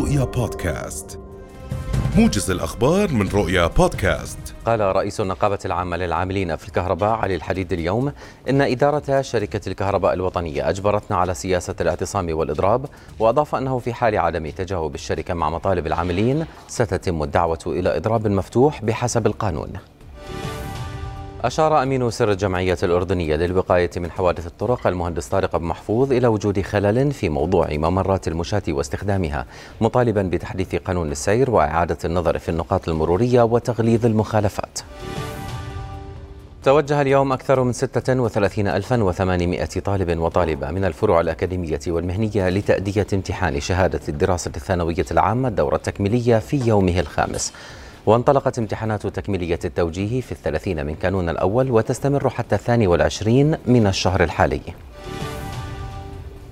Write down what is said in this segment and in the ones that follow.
رؤيا بودكاست. موجز الأخبار من رؤيا بودكاست. قال رئيس النقابة العامة للعاملين في الكهرباء علي الحديد اليوم إن إدارة شركة الكهرباء الوطنية أجبرتنا على سياسة الاعتصام والإضراب وأضاف أنه في حال عدم تجاوب الشركة مع مطالب العاملين ستتم الدعوة إلى إضراب مفتوح بحسب القانون. أشار أمين سر الجمعية الأردنية للوقاية من حوادث الطرق المهندس طارق أبو محفوظ إلى وجود خلل في موضوع ممرات المشاة واستخدامها مطالبا بتحديث قانون السير وإعادة النظر في النقاط المرورية وتغليظ المخالفات. توجه اليوم أكثر من 36800 طالب وطالبة من الفروع الأكاديمية والمهنية لتأدية امتحان شهادة الدراسة الثانوية العامة الدورة التكميلية في يومه الخامس. وانطلقت امتحانات تكميلية التوجيه في الثلاثين من كانون الأول وتستمر حتى الثاني والعشرين من الشهر الحالي.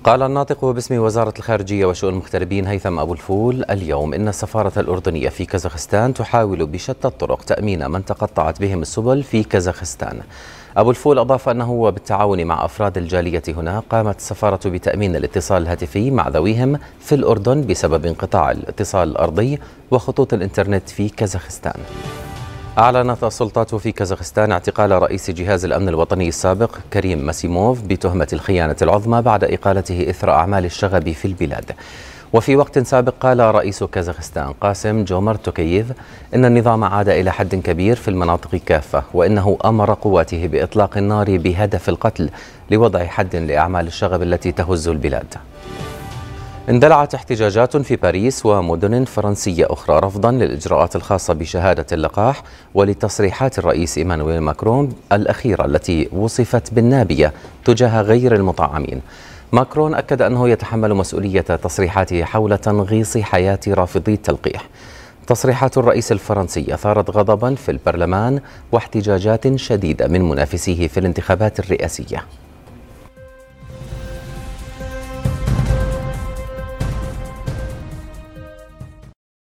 قال الناطق باسم وزارة الخارجية وشؤون المغتربين هيثم أبو الفول اليوم إن السفارة الأردنية في كازاخستان تحاول بشتى الطرق تأمين من تقطعت بهم السبل في كازاخستان. أبو الفول أضاف أنه وبالتعاون مع أفراد الجالية هنا قامت السفارة بتأمين الاتصال الهاتفي مع ذويهم في الأردن بسبب انقطاع الاتصال الأرضي وخطوط الإنترنت في كازاخستان. أعلنت السلطات في كازاخستان اعتقال رئيس جهاز الأمن الوطني السابق كريم ماسيموف بتهمة الخيانة العظمى بعد إقالته إثر أعمال الشغب في البلاد. وفي وقت سابق قال رئيس كازاخستان قاسم جومر توكييف إن النظام عاد إلى حد كبير في المناطق كافة وإنه أمر قواته بإطلاق النار بهدف القتل لوضع حد لأعمال الشغب التي تهز البلاد. اندلعت احتجاجات في باريس ومدن فرنسية أخرى رفضا للإجراءات الخاصة بشهادة اللقاح ولتصريحات الرئيس إيمانويل ماكرون الأخيرة التي وصفت بالنابية تجاه غير المطعمين. ماكرون أكد أنه يتحمل مسؤولية تصريحاته حول تنغيص حياة رافضي التلقيح. تصريحات الرئيس الفرنسي أثارت غضبا في البرلمان واحتجاجات شديدة من منافسيه في الانتخابات الرئاسية.